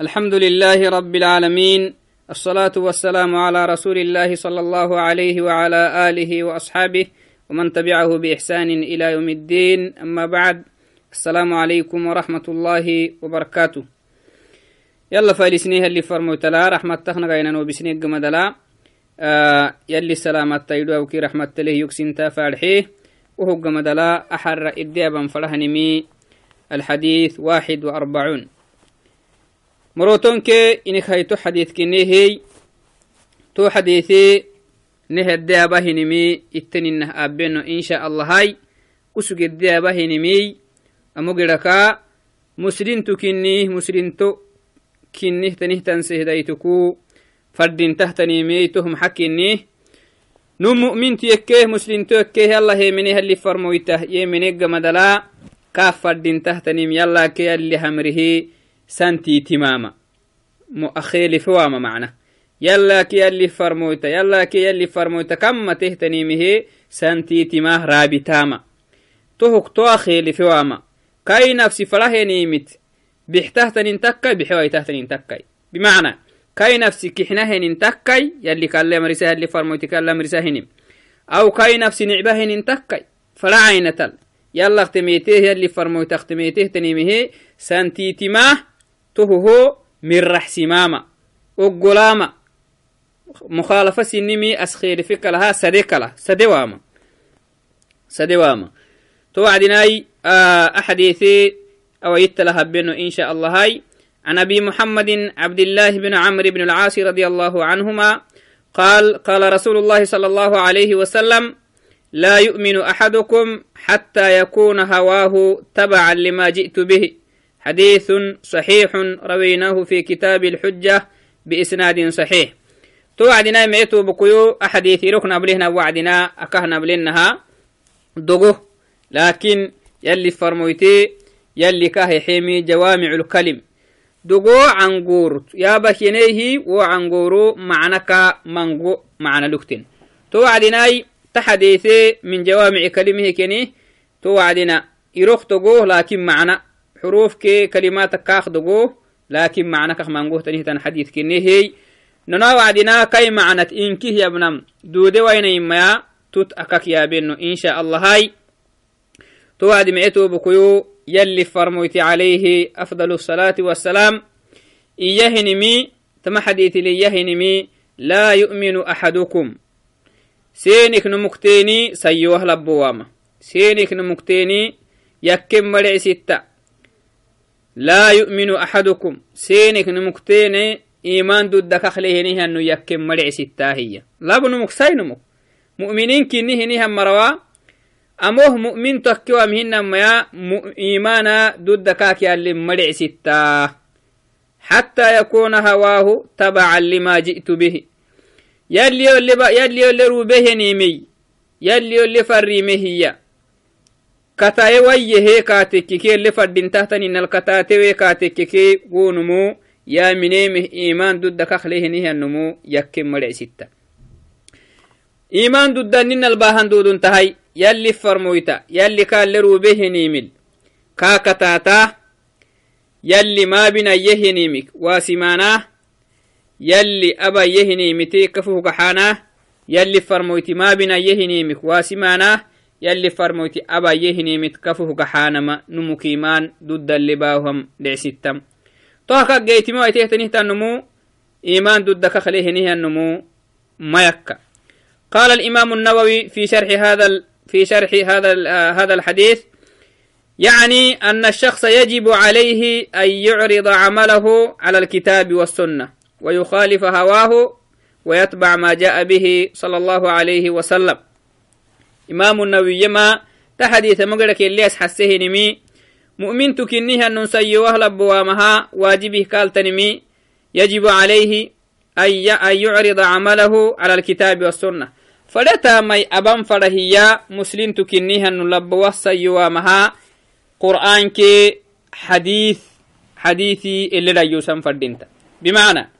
الحمد لله رب العالمين الصلاة والسلام على رسول الله صلى الله عليه وعلى آله وأصحابه ومن تبعه بإحسان إلى يوم الدين أما بعد السلام عليكم ورحمة الله وبركاته يلا فالسنيه اللي فرموتلا رحمة تخنا غينا وبسنيه قمدلا آه يلي سلامة تيدو وكي رحمة له يكسنتا فارحيه وهو قمدلا أحر إديابا فرهنمي الحديث واحد وأربعون morotonke inik hayto xadiidkineehey to xadiisi nehedeabahinimi hinimi itteninah abbeno insha allahay usugeddeaba hinimi muslintu kinnih muslinto kinnih tanihtan sehdaituku fadintahtanimey nu mu'mintu yekkeh muslinto yekkeh yalla heemene halli farmoytah yeemene gamadala kaa fadhintahtanim yalla ke yalli hamrihi سنتي تماما. مؤخيل فواما معنا. يلا كي يلي فرمويتا يلا كي يلي فرمويتا كم تهتنيمه سنتي تماه رابتاما تهك تواخيل فواما. كاي نفسي فله نيمت. بيحتهتنين تكاي بحواي تهتنين تكاي بمعنى كاي نفسي كحنهن تكاي يلي كالله مرساه اللي فرمويتا كالله مرساهن أو كاي نفسي نعبهن تكاي فلا عينتل يلا اختميته يلي فرمويتا اختميته تنيمه سنتي تماه تهو من رح سماما. وقلاما مخالفة سنمي أسخير فيك لها سديكلا. سدواما سدواما توعدناي آه أحديثي أو يتلها بينه إن شاء الله هاي. عن أبي محمد عبد الله بن عمرو بن العاص رضي الله عنهما قال قال رسول الله صلى الله عليه وسلم لا يؤمن أحدكم حتى يكون هواه تبعا لما جئت به. حديث صحيح رويناه في كتاب الحجة بإسناد صحيح. توعدنا ميتو بكيو أحاديث ركنا بلهنا وعدنا أكهنا بلنها دقه لكن يلي فرمويتي يلي كاه حيمي جوامع الكلم. دقو عنقور. يا بكينيه وعنقورو معنك منقو معنى لكتن توعدناي تحديثي من جوامع كلمه كني. توعدنا يروح تقوه لكن معنى حروف كي كلمات كاخدقو لكن معنى كخ منقوه تنهتن حديث كني هي. ننا وعدنا كي معنى إنكه يا ابنم دودي وين إما توت أكاك يا بنو. إن شاء الله هاي. توعد معتو بكيو. يلي فرمويت عليه أفضل الصلاة والسلام. إيهنمي تم حديث لي يهنمي لا يؤمن أحدكم. سينك نمكتيني سيوه لبوامة سينك نمكتيني يكم مرع ستة. لا يؤمن أحدكم. سينك نمكتين إيمان دود كخليه أنه يكم مرع ستاهية. لا بنمك سينمك مؤمنين كنه نها مروا. أموه مؤمن تكوا مهن ما إيمانا دود كاكي اللي مرع ستاه. حتى يكون هواه تبعا لما جئت به. يلي يلي يلي روبه نيمي. يلي يلي فريمه هي. Kataye wayyehe kaatekkike le faddin tahtaninal kataatewe kaatekkike gonumu yaamineme iman dudda kaklehenihyanumu yakken madhesitta iman duddaninal bahan dudun tahay yalli farmoyta yalli kaalle rubehenimil kaa kataata yalli maabinayyehenimik waasimaanaa yalli abayyehinimite kafuhugaxaanaa yalli farmoyti maabinayyehinimik waasimaanaa يلي يهني متكفه كحانما نمكيمان ضد اللي باهم لعستم توهكا جيتي ما يتهتنيه تنمو إيمان ضد كخليه نيه النمو. ما قال الإمام النووي في شرح هذا في شرح هذا هذا الحديث يعني أن الشخص يجب عليه أن يعرض عمله على الكتاب والسنة ويخالف هواه ويتبع ما جاء به صلى الله عليه وسلم. إمام النووي ما تحديث مقرك الليس حسه نمي. مؤمن تكنيه أن نسيوه لبوامها واجبه كالتنمي يجب عليه أن يعرض عمله على الكتاب والسنة. فلتا مي أبان فرهيا مسلم تكنيه أن لبوه سيوامها قرآن كي حديث حديثي اللي لا يوسم فردينتا. بمعنى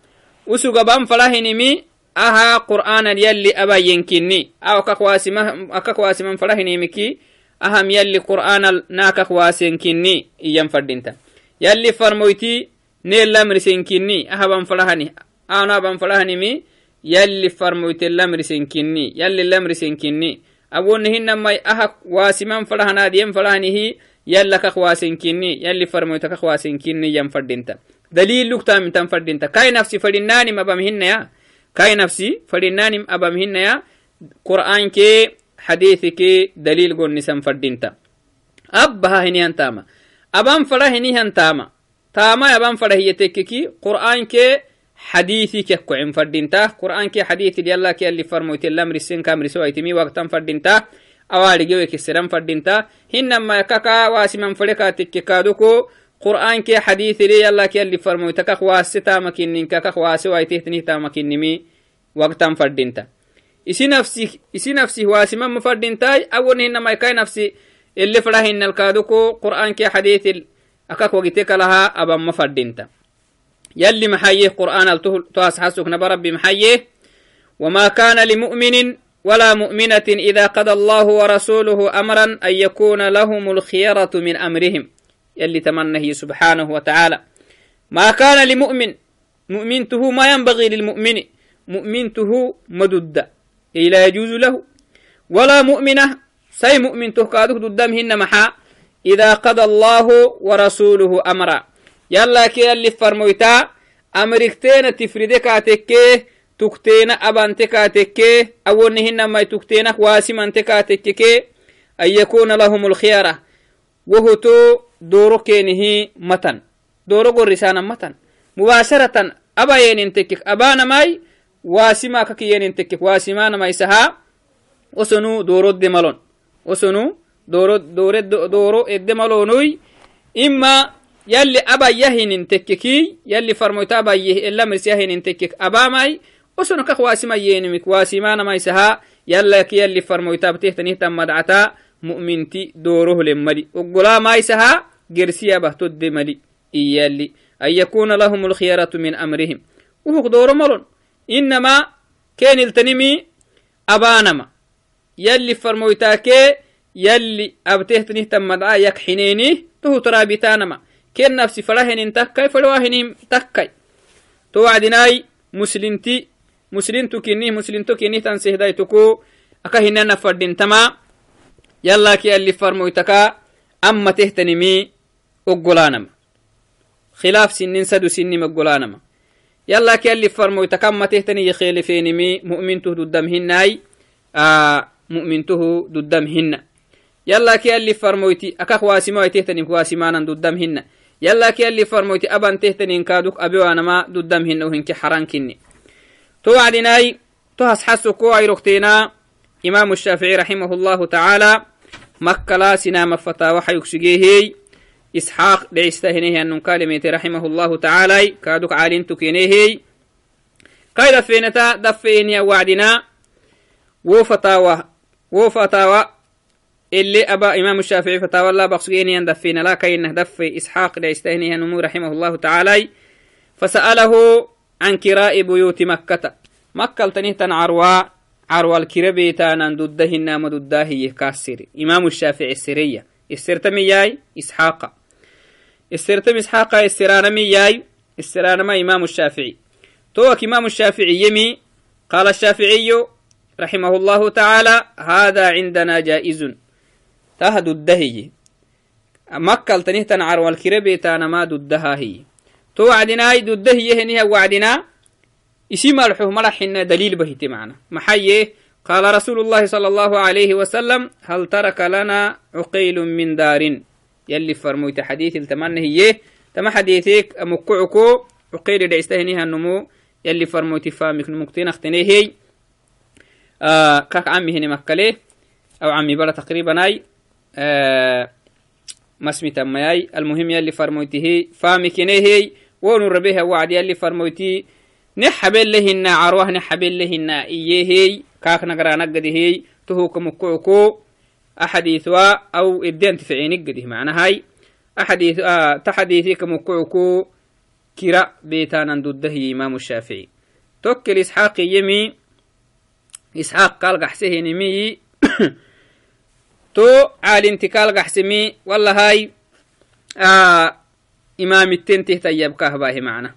وسوغ بان فرهنمي aha qur'anan yalli aba yenkinni aw akakwasiman farahinimiki aham yalli qur'anal naakakwasenkinni iyan fadinta yalli farmoyti neelamrisenkinni ahaban farahani ano aban farahanimi yalli farmoyte lamrisenkinni yalli lamrisenkinni awonni hinamai aha wasiman farahanaadiyen farahanihi yalla kak wasenkinni yalli farmoyta kak wasenkinni yan fadinta daliluk tamintan fadinta kai nafsi fadinnanim abam hinnaya kai nafsi fadinnanim abam hinnaya qur'an ke hadithi ke dalil gonnisan fadinta abbaha hinihan tama aban fara hinihan tama tama aban fara hiyetekkeki qur'an ke حديثي ككوعين فردينتا قرآن كي حديثي دي الله كي اللي فرمويت الأمر السن كامر سوى يتمي وقتا فردينتا أوالي جوي كسران فردينتا هنما كاكا واسما فرقا تككادوكو قرآن كي حديثي دي الله كي اللي فرمويت كاك واستا مكينين كاك واسي وايتهتني تا مكينمي وقتا فردينتا. isi nafsi isi nafsi waasima mafardintai awon hinama ikai nafsi اللي فلاهن الكادوكو قرآن كي حديث أكاك وقتك لها أبا مفردينتا يلي محيه قرآن تواس حسك نبربي محيه وما كان لمؤمن ولا مؤمنة إذا قضى الله ورسوله أمرا أن يكون لهم الخيرة من أمرهم. يلي تمنه سبحانه وتعالى. ما كان لمؤمن مؤمنته ما ينبغي للمؤمن مؤمنته مدد لا يجوز له. ولا مؤمنة سي مؤمن تهكادك هن محا إذا قضى الله ورسوله أمرا. يلا كي اللي فرمويتا أمريكتين تفردك تكيه تكتين أبان تكاتكيه أولهن ما تكتينك واسما تكاتكيه أن يكون لهم الخيارة. وهو تو دورو كينه متن دورو قرسانا متن مباشرة أبا ينتكك أبانا ماي واسما ككي ينتكك واسمانا ماي سها وسنو دورو دمالون وسنو دورو دورو دورو الدمالونوي إما يلي أبا يهن تككي يلي فرموتا أبا يه إلا مرس يهن تكك أبا ماي وسنو كخ واسما ينمك واسمانا ماي سها يلا كي قرسيا بهتد مدي إيالي أن يكون لهم الخيارة من أمرهم وهو دور ملون إنما كان التنمي أبانما يلي فرمويتاكي يلي أبتهتنه تم مدعا يكحنيني تهو ترابتانما كن نفسي فلاهن تكاي فلواهن تكاي توعدناي مسلمتي مسلمتو كني مسلمتو كني تنسيه دايتكو أكهنا نفردين تما يلا كي اللي فرمويتكا أما تهتنمي أقلانما خلاف سنين سدو سنين مقلانما يلا كي اللي فرمويتكا أما تهتني يخيلفينمي مؤمنته ددمهناي آه مؤمنته ددمهن يلا كي اللي فرمويتي أكاك واسما تهتني واسمانا ددمهن يلا كي اللي فرموتي أبان تهتنين كادوك أبي وأنا ما إسحاق دعستهنيه أن كلمة رحمه الله تعالى. كادوك عالين تكينيهي كاي دفينتا دفيني وعدنا. وفتاوى وفتاوى اللي أبا إمام الشافعي فتاوى الله بقصيني أن دفين لا كينه دفي إسحاق ليستهنيه نمو رحمه الله تعالى. فسأله عن كراء بيوت مكة. مكة تنهتن عروا عروا الكربي تانا ضدهن ما ضداه كاسر إمام الشافعي السرية. استرتمي ياي إسحاق. استرتم إسحاق استرانمي ياي استرانما إمام الشافعي. توك إمام الشافعي يمي قال الشافعي رحمه الله تعالى هذا عندنا جائز. تاه دده هي مكة تنه تنعر والكربي تانا ما ددها هي تو وعدنا هي دده هي هنيها وعدنا اسم الحه مرحنا دليل بهت معنا. محيه قال رسول الله صلى الله عليه وسلم هل ترك لنا عقيل من دار؟ يلي فرمويت حديث التمنى هي تما حديثك مكعكو عقيل دعستهنيها النمو يلي فرمويت فامك نمكتين اختنيه هي. آه كاك عمي هني مكاليه أو عمي برا تقريبا أي آه مسمي تمياي المهم يلي فرمويته فامي كنيهي ونور ربيها وعد يلي فرمويتي نحبل لهن عروه نحبل لهن إيهي كاك نقرأ نقده تهو كمكوكو أحاديثوا أو إدين تفعي نقده معنى هاي. أحاديث آه تحديثي كمكوكو كرا بيتانا ضده إمام الشافعي. توكل إسحاق يمي إسحاق قال قحسه نمي. تو عال انتقال قحسمي والله هاي آه إمام التين تهتياب كهباه معنا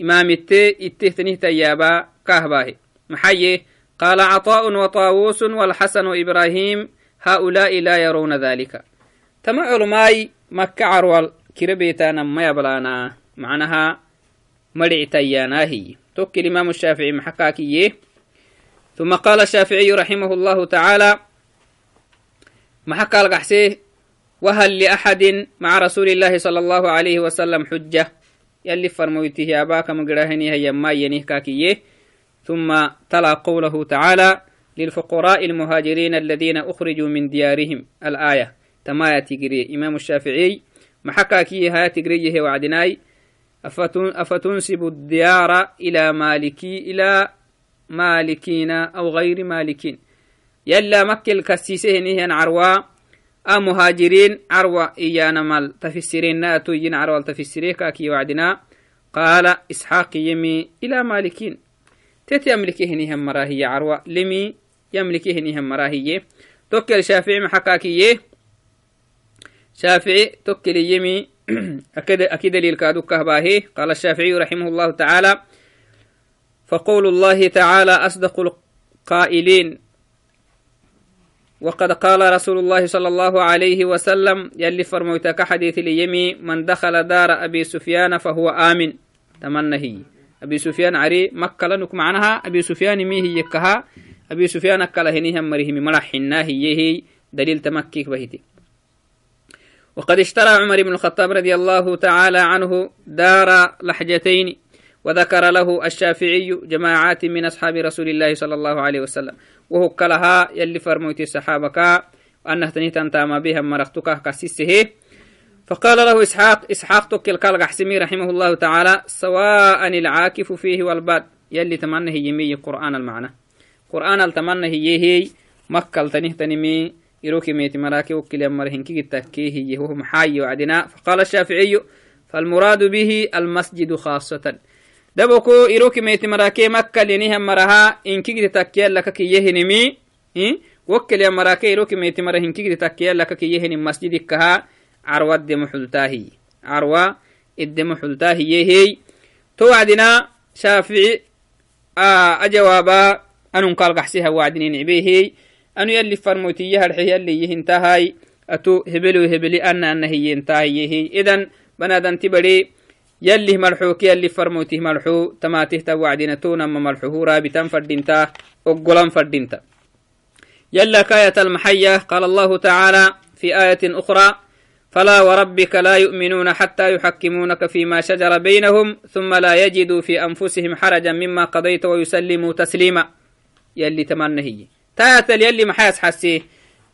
إمام التي التهتنه تيابا كهباه محيي قال عطاء وطاووس والحسن وإبراهيم هؤلاء لا يرون ذلك. تما علماي مكة عروال كربيتانا ما يبلانا. معناها مرع تيانا هي. توكل الإمام الشافعي محكاكيه ثم قال الشافعي رحمه الله تعالى محكى القحسيه وهل لأحد مع رسول الله صلى الله عليه وسلم حجة؟ يلي فرمويته يا باك مقراهني هي ما ينهكاكيه ثم تلا قوله تعالى للفقراء المهاجرين الذين أخرجوا من ديارهم. الآية. تما تجري إمام الشافعي. محكاكي ها تجريه وعدناي. أفتنسب الديار إلى مالكي إلى مالكين أو غير مالكين. يلا مكة كسيسه نهي عروا أمهاجرين عروا إيانا مال تفسرين ناتو ين عروا تفسريه كاكي وعدنا. قال إسحاق يمي إلى مالكين. تت يملكه نهم مراهية عروا لمي يملكه نهم مراهية توكل شافعي محكاكيه شافعي توكل يمي أكيد أكيد للكادو كهباهي قال الشافعي رحمه الله تعالى فقول الله تعالى أصدق القائلين وقد قال رسول الله صلى الله عليه وسلم يلي فرموتك حديث اليمي من دخل دار أبي سفيان فهو آمن تمنى هي أبي سفيان عري مكة لنك معناها أبي سفيان مي هي يكها أبي سفيان أكله هنيهم مريهم ملحنا هي دليل تمكيك بهتي وقد اشترى عمر بن الخطاب رضي الله تعالى عنه دار لحجتين وذكر له الشافعي جماعات من أصحاب رسول الله صلى الله عليه وسلم. وهو كلها يلي فرموتي الصحابة أنه تنيتان تاما بها مرختك كسيسه. فقال له إسحاق إسحاق تكل كالغ حسمي رحمه الله تعالى سواء العاكف فيه والباد يلي تمنى هي يمي قرآن المعنى. قرآن التمنى هي هي مكة تنه تنمي يروكي ميتي مراكي وكل يمرهن كي تكيه هي هو محاي وعدنا فقال الشافعي فالمراد به المسجد خاصة دبكو إروكي ميتي مراكي مكة لنهم مرها إن كي تكيه لك كي يهنمي وكل يمراكي إروكي ميتي مرهن كي تكيه لك كي يهنم مسجدك كها عروة الدم حلتاهي عروة الدم حلتاهي هي توعدنا شافعي آه أجوابا أنو قال قحسيها وعدني نعبيه. أنو يلي فرموتي هرحي يلي يهنتهاي أتو هبلو هبلي أن أن هي ينتهي هي إذن بنادن تبري يلي مرحوك يلي فرموتي مرحو تماته توعدنا تونا مرحوه رابطا فردينتا أقلم فردينتا يلا كاية المحية. قال الله تعالى في آية أخرى. فلا وربك لا يؤمنون حتى يحكمونك فيما شجر بينهم ثم لا يجدوا في أنفسهم حرجا مما قضيت ويسلموا تسليما. يلي تمنى هي. تاتل يلي محاس حسيه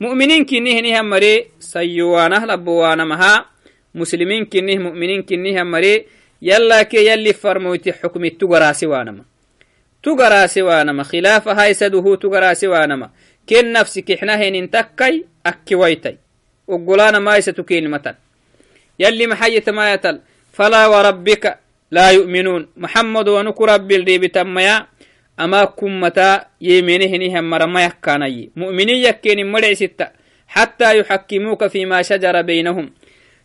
مؤمنين كنيه نيه مري. سيوانه لبوانا مها. مسلمين كنيه مؤمنين كنيه مري. يلا كي يلي فرموتي حكم تغراسي وانما تغراسي وانما خلاف هاي سدوه تغراسي وانما كن نفسك إحنا هين تكي أكي ويتي. وقلانا ما يستو كلمة يلي محية ما يتل. فلا وربك لا يؤمنون. محمد ونك رب الريب تميا. أما كمتا يمينه نهم مرما يكاني. مؤمنين يكين مرع ستة. حتى يحكموك فيما شجر بينهم.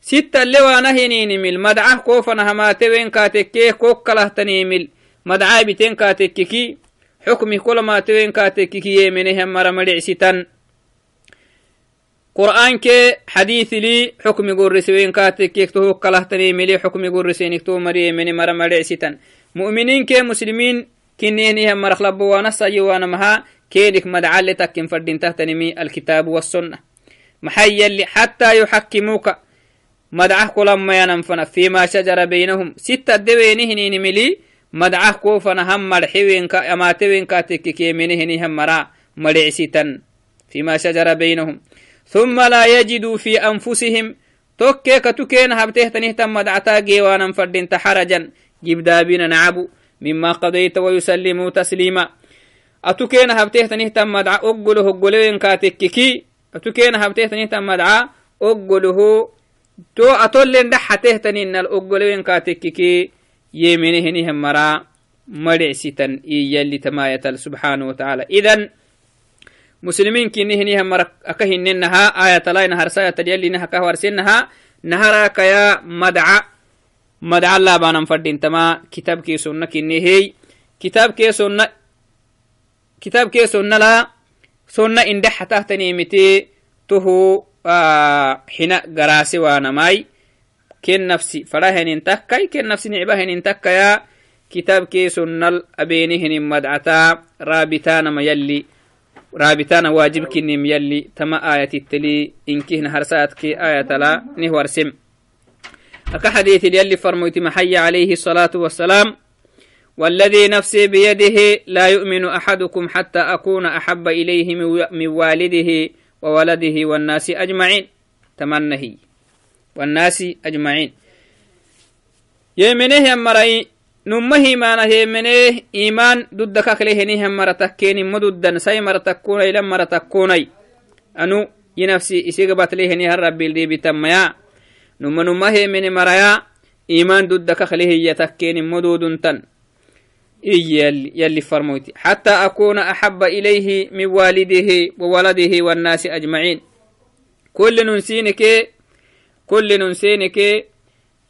ستة لوانا هنين مل مدعه كوفنا هما توين كاتكيه كوك كلهتني مدعاه بتين كاتككي حكمي كل ما توين كاتككي يمينه مرما ستان قرآن كي حديث لي حكم يقول رسوين كاتك يكتو كلهتني ملي حكم يقول رسين يكتو مري من مرة مري ستن. مؤمنين كي مسلمين كنيني هم مرخلب وانا سيوانا مها كيدك مدعال تكن فردين تهتنمي الكتاب والسنة. محيا اللي حتى يحكموك. مدعه كلما ينفنا فيما شجر بينهم. ستة دوينهن ملي. مدعه كوفنا هم مرحوين كأماتوين كاتك كي منهن هم مرا مرعستا فيما شجر بينهم. ثم لا يجدوا في أنفسهم. توكي كتوكين هبته تنهتم مدعتا جيوانا فردين تحرجا جبدابين نعبو. mima qadayta wayusallimuu tasliima atu keena habteehtanihtan madca oggolo hoggolewenkatekkiki atu keena habteehtanihtan madca oggoloho to atollen dhaxatehtaninnal oggolewenkatekkiki yemenehenihan mara madhicsitan iyalli tamayatal subxaanah watacaala idan musliminkinihinihan mara akahinenaha ayatalainaharsayatal yallinahakahwarsenaha naharakaya madca أكهننها آية لا نهر ساية يلي نها كهورسنها نهرا كيا مدعى مدع الله بانا فردين تما كتاب كي سنة كنهي كتاب كي سنة كتاب كي سنة لا سنة إن دح تحت نيمتي تهو آه حنا قراسي وأنا ماي كن نفسي فراهن انتكاي كن نفسي أكا حديث يلي فرميت محي عليه الصلاة والسلام والذي نفسي بيده لا يؤمن أحدكم حتى أكون أحب إليه من والده وولده والناس أجمعين. تمنهي. والناس أجمعين. يمنه يمرأي نمه ما نهيمنه إيمان ضد ككله نهم مرتكين مددا سي مرتكون إلى مرتكوني. أنو ينفسي إسيقبت له نهر ربي اللي بتميا. نم نمه من مريا إيمان ضد ككله يتكين مدود تن يلي, يلي فرموتي حتى أكون أحب إليه من والده وولده والناس أجمعين كل ننسينك كل ننسينك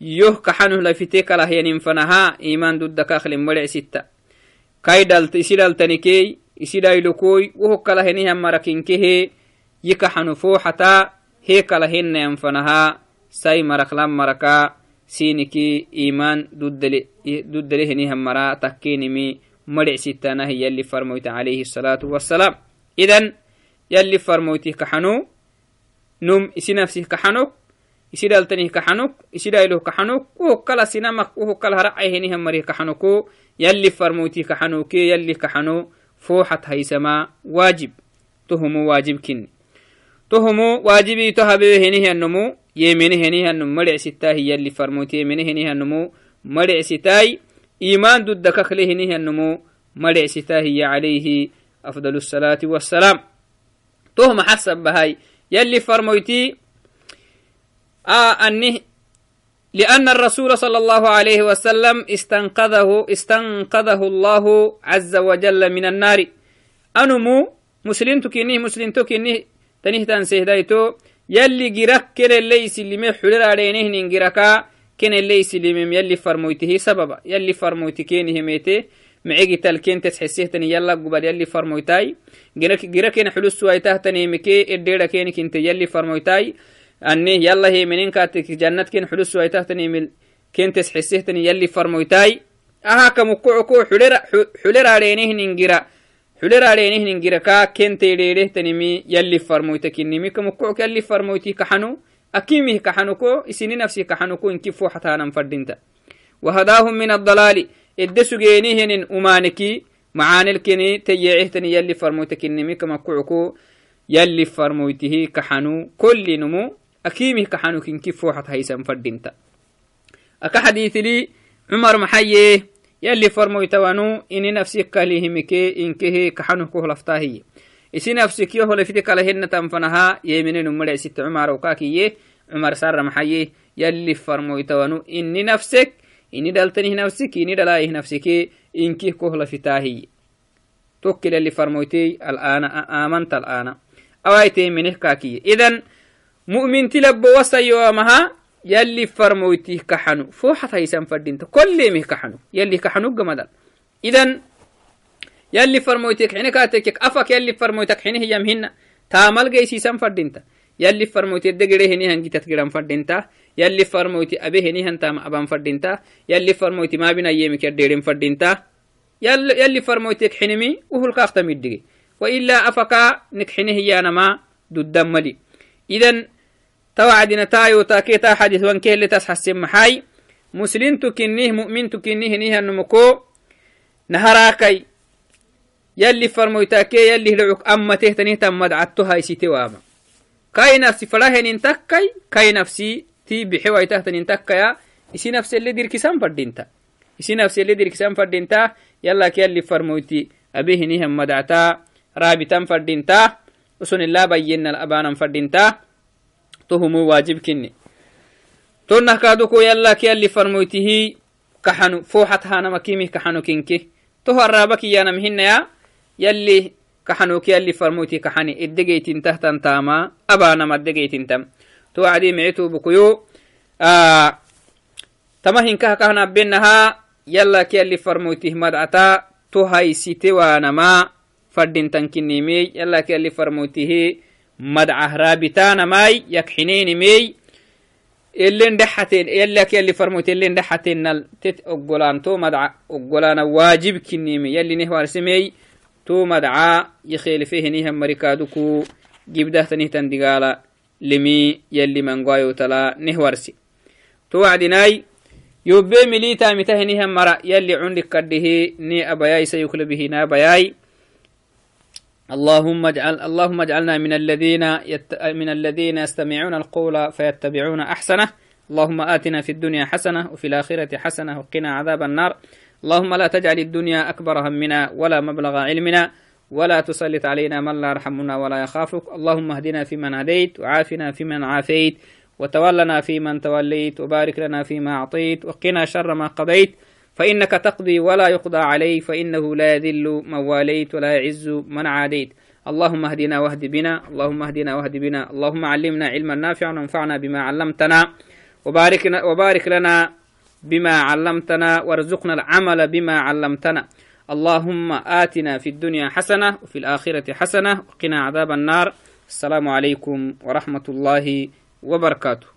yoh kaxanuh lafite kalahyanin fanaha iman duddakaklin mare sitta kai dalt isi daltanikey isi dailokoy woho kalahenihan marakinkehe yi kaxanu foxata he kalahenayan fanaha sai maraklan maraka siniki iman duddalehenihan mara takkenimi mare sittanahi yalli farmoyta alayhi الsalatu wassalam idan yalli farmoyti kaxanu num isi nafsih kaxanok isidaltanih kaxanuk isidailoh kaxanuk uhokala sinamak uhokala haracayhenihan marih kaxanuko yalli farmoyti kaxanuke yalli kaxano fooxat haysama waajib tohumu waajib kinni tohumu waajibito habewehenihiannomu yemenehenihanum marecsitahi yalli farmoyti yemenehenihannomu marecsitaai iman duddakaklehenihannomu marecsitahiya calayhi afdal الصلاة والسلام. توه محسب بهاي. يلي فرمويتي آه أنه لأن الرسول صلى الله عليه وسلم استنقذه استنقذه الله عز وجل من النار. أنمو مسلم تكينيه مسلم تكينيه. تنيه تنسيه دايتو. يلي جرك كن اللي سلمي حلر علينه ننجركا كن اللي سلمي يلي فرمويته سببا. يلي فرمويته كينه ميته. معيقي تلكين تسحسيه تني يلا قبل يلي فرمويتاي. جرك كن حلو سوايته تني مكي الديرا كينك انت يلي فرمويتاي. أني يلا هي منين كاتك جنة كين حلوس ويتهتني من كين تسحسيهتني يلي فرمويتاي. أها كمكوعكو حلر حلر علينه ننجرا حلر علينه ننجرا كا كين تيريره تنمي يلي فرمويتك إنمي كمكوعك يلي فرمويتي كحنو أكيمه كحنوكو إسيني نفسي كحنوكو إنكي فوحتها ننفردنتا وهداهم من الضلال إدسو جينيهن أمانكي معاني الكني تيعيهتني يلي فرمويتك إنمي كمكوعكو يلي فرمويته كحنو كل نمو أكيمه يلي فرمو يتوانو إني نفسي كاليه مكي إنكه كحانو كوه لفتاهي. إسي نفسك يوه لفتك لهن تنفنها يمنين أمري ست عمر وكاكي. عمر سار محيي. يلي فرمو يتوانو إني نفسك إني دلتني نفسك إني دلائه نفسك إنكه كوه لفتاهي. توكل اللي فرمويتي الآن آمنت الآن. أوايتي منه كاكي. إذن مؤمن تلب وسيومها يلي فرمويتي كحنو. فوحة هيسان فردينتا كل مه كحنو. يلي كحنو جمدل إذن يلي فرمويتك حين كاتك أفك يلي فرمويتك هي مهنا تامل جيسي سان فردينتا يلي فرمويتي دقره هني هنجي تتقران فردينتا يلي فرمويتي أبي هني هن تام أبان فردينتا يلي فرمويتي ما بنا يمك يديرين فردينتا يلي يلي فرمويتك حينمي وهو القاقتا مدقي وإلا أفكا يانا ما دودان ملي إذن توعدنا تايو تاكيتا حديث وانكيه اللي تسحسن محاي مسلم تكنيه مؤمن تكنيه نيه النمكو نهراكي. يلي فرمويتاكي يلي لعك أما تهتنيه تمد عدتها يسيتي واما كاي نفسي فلاهن انتكي كاي نفسي تي بحواي تهتن انتكيا isi nafsi اللي دير كسان فردينتا. isi nafsi اللي دير كسان فردينتا. يلا كي يلي فرمويتي أبيه نيهم مدعتا. رابطا فردينتا. وسن الله بينا الأبانا فردينتا. tuhumuu waajib kinni tonnah kaadoko yalla kiyalli farmoytihi kaxanu fooxat haanama kimih kaxanu kinki to harraaba kiyanam hinaya yalli kaxanu kiyalli farmoyti kaxani iddegeytintahtan taama abaanam addegeytintam to acdii micitubukuyo tama hinkaha kahanabenaha yalla kiyalli farmoytih madcata to haysite waanama fadhintan kinime yalla kiyalli farmoytihi madcata to haysite waanama fadhintankinimey yalla ki alli farmoytihi madcah raabitanamai yakxineenimey elen dhexateen yalla ki alli farmoyte elen dhexateenal tet oggolaan to madca oggolaana waajib kinime yalli nehwarsemey to madca yakhelefehenihan marikaaduku gibdahtanihtan digaala lemi yalli mangoayotala nehwarsi to wacdinai yobe militamitahinihan mara yalli cundik kadhihi ni abayai sayuklabihi na abayai اللهم اجعل اللهم اجعلنا من الذين يت... من الذين يستمعون القول فيتبعون أحسنه. اللهم آتنا في الدنيا حسنة وفي الآخرة حسنة وقنا عذاب النار. اللهم لا تجعل الدنيا أكبر همنا ولا مبلغ علمنا ولا تسلط علينا من لا يرحمنا ولا يخافك. اللهم اهدنا فيمن هديت وعافنا فيمن عافيت. وتولنا فيمن توليت وبارك لنا فيما أعطيت وقنا شر ما قضيت. فإنك تقضي ولا يقضى عليه فإنه لا يذل من واليت ولا يعز من عاديت. اللهم اهدنا واهد بنا اللهم اهدنا واهد بنا اللهم علمنا علما نافعا وانفعنا بما علمتنا وبارك, وبارك لنا بما علمتنا وارزقنا العمل بما علمتنا. اللهم آتنا في الدنيا حسنة وفي الآخرة حسنة وقنا عذاب النار. السلام عليكم ورحمة الله وبركاته.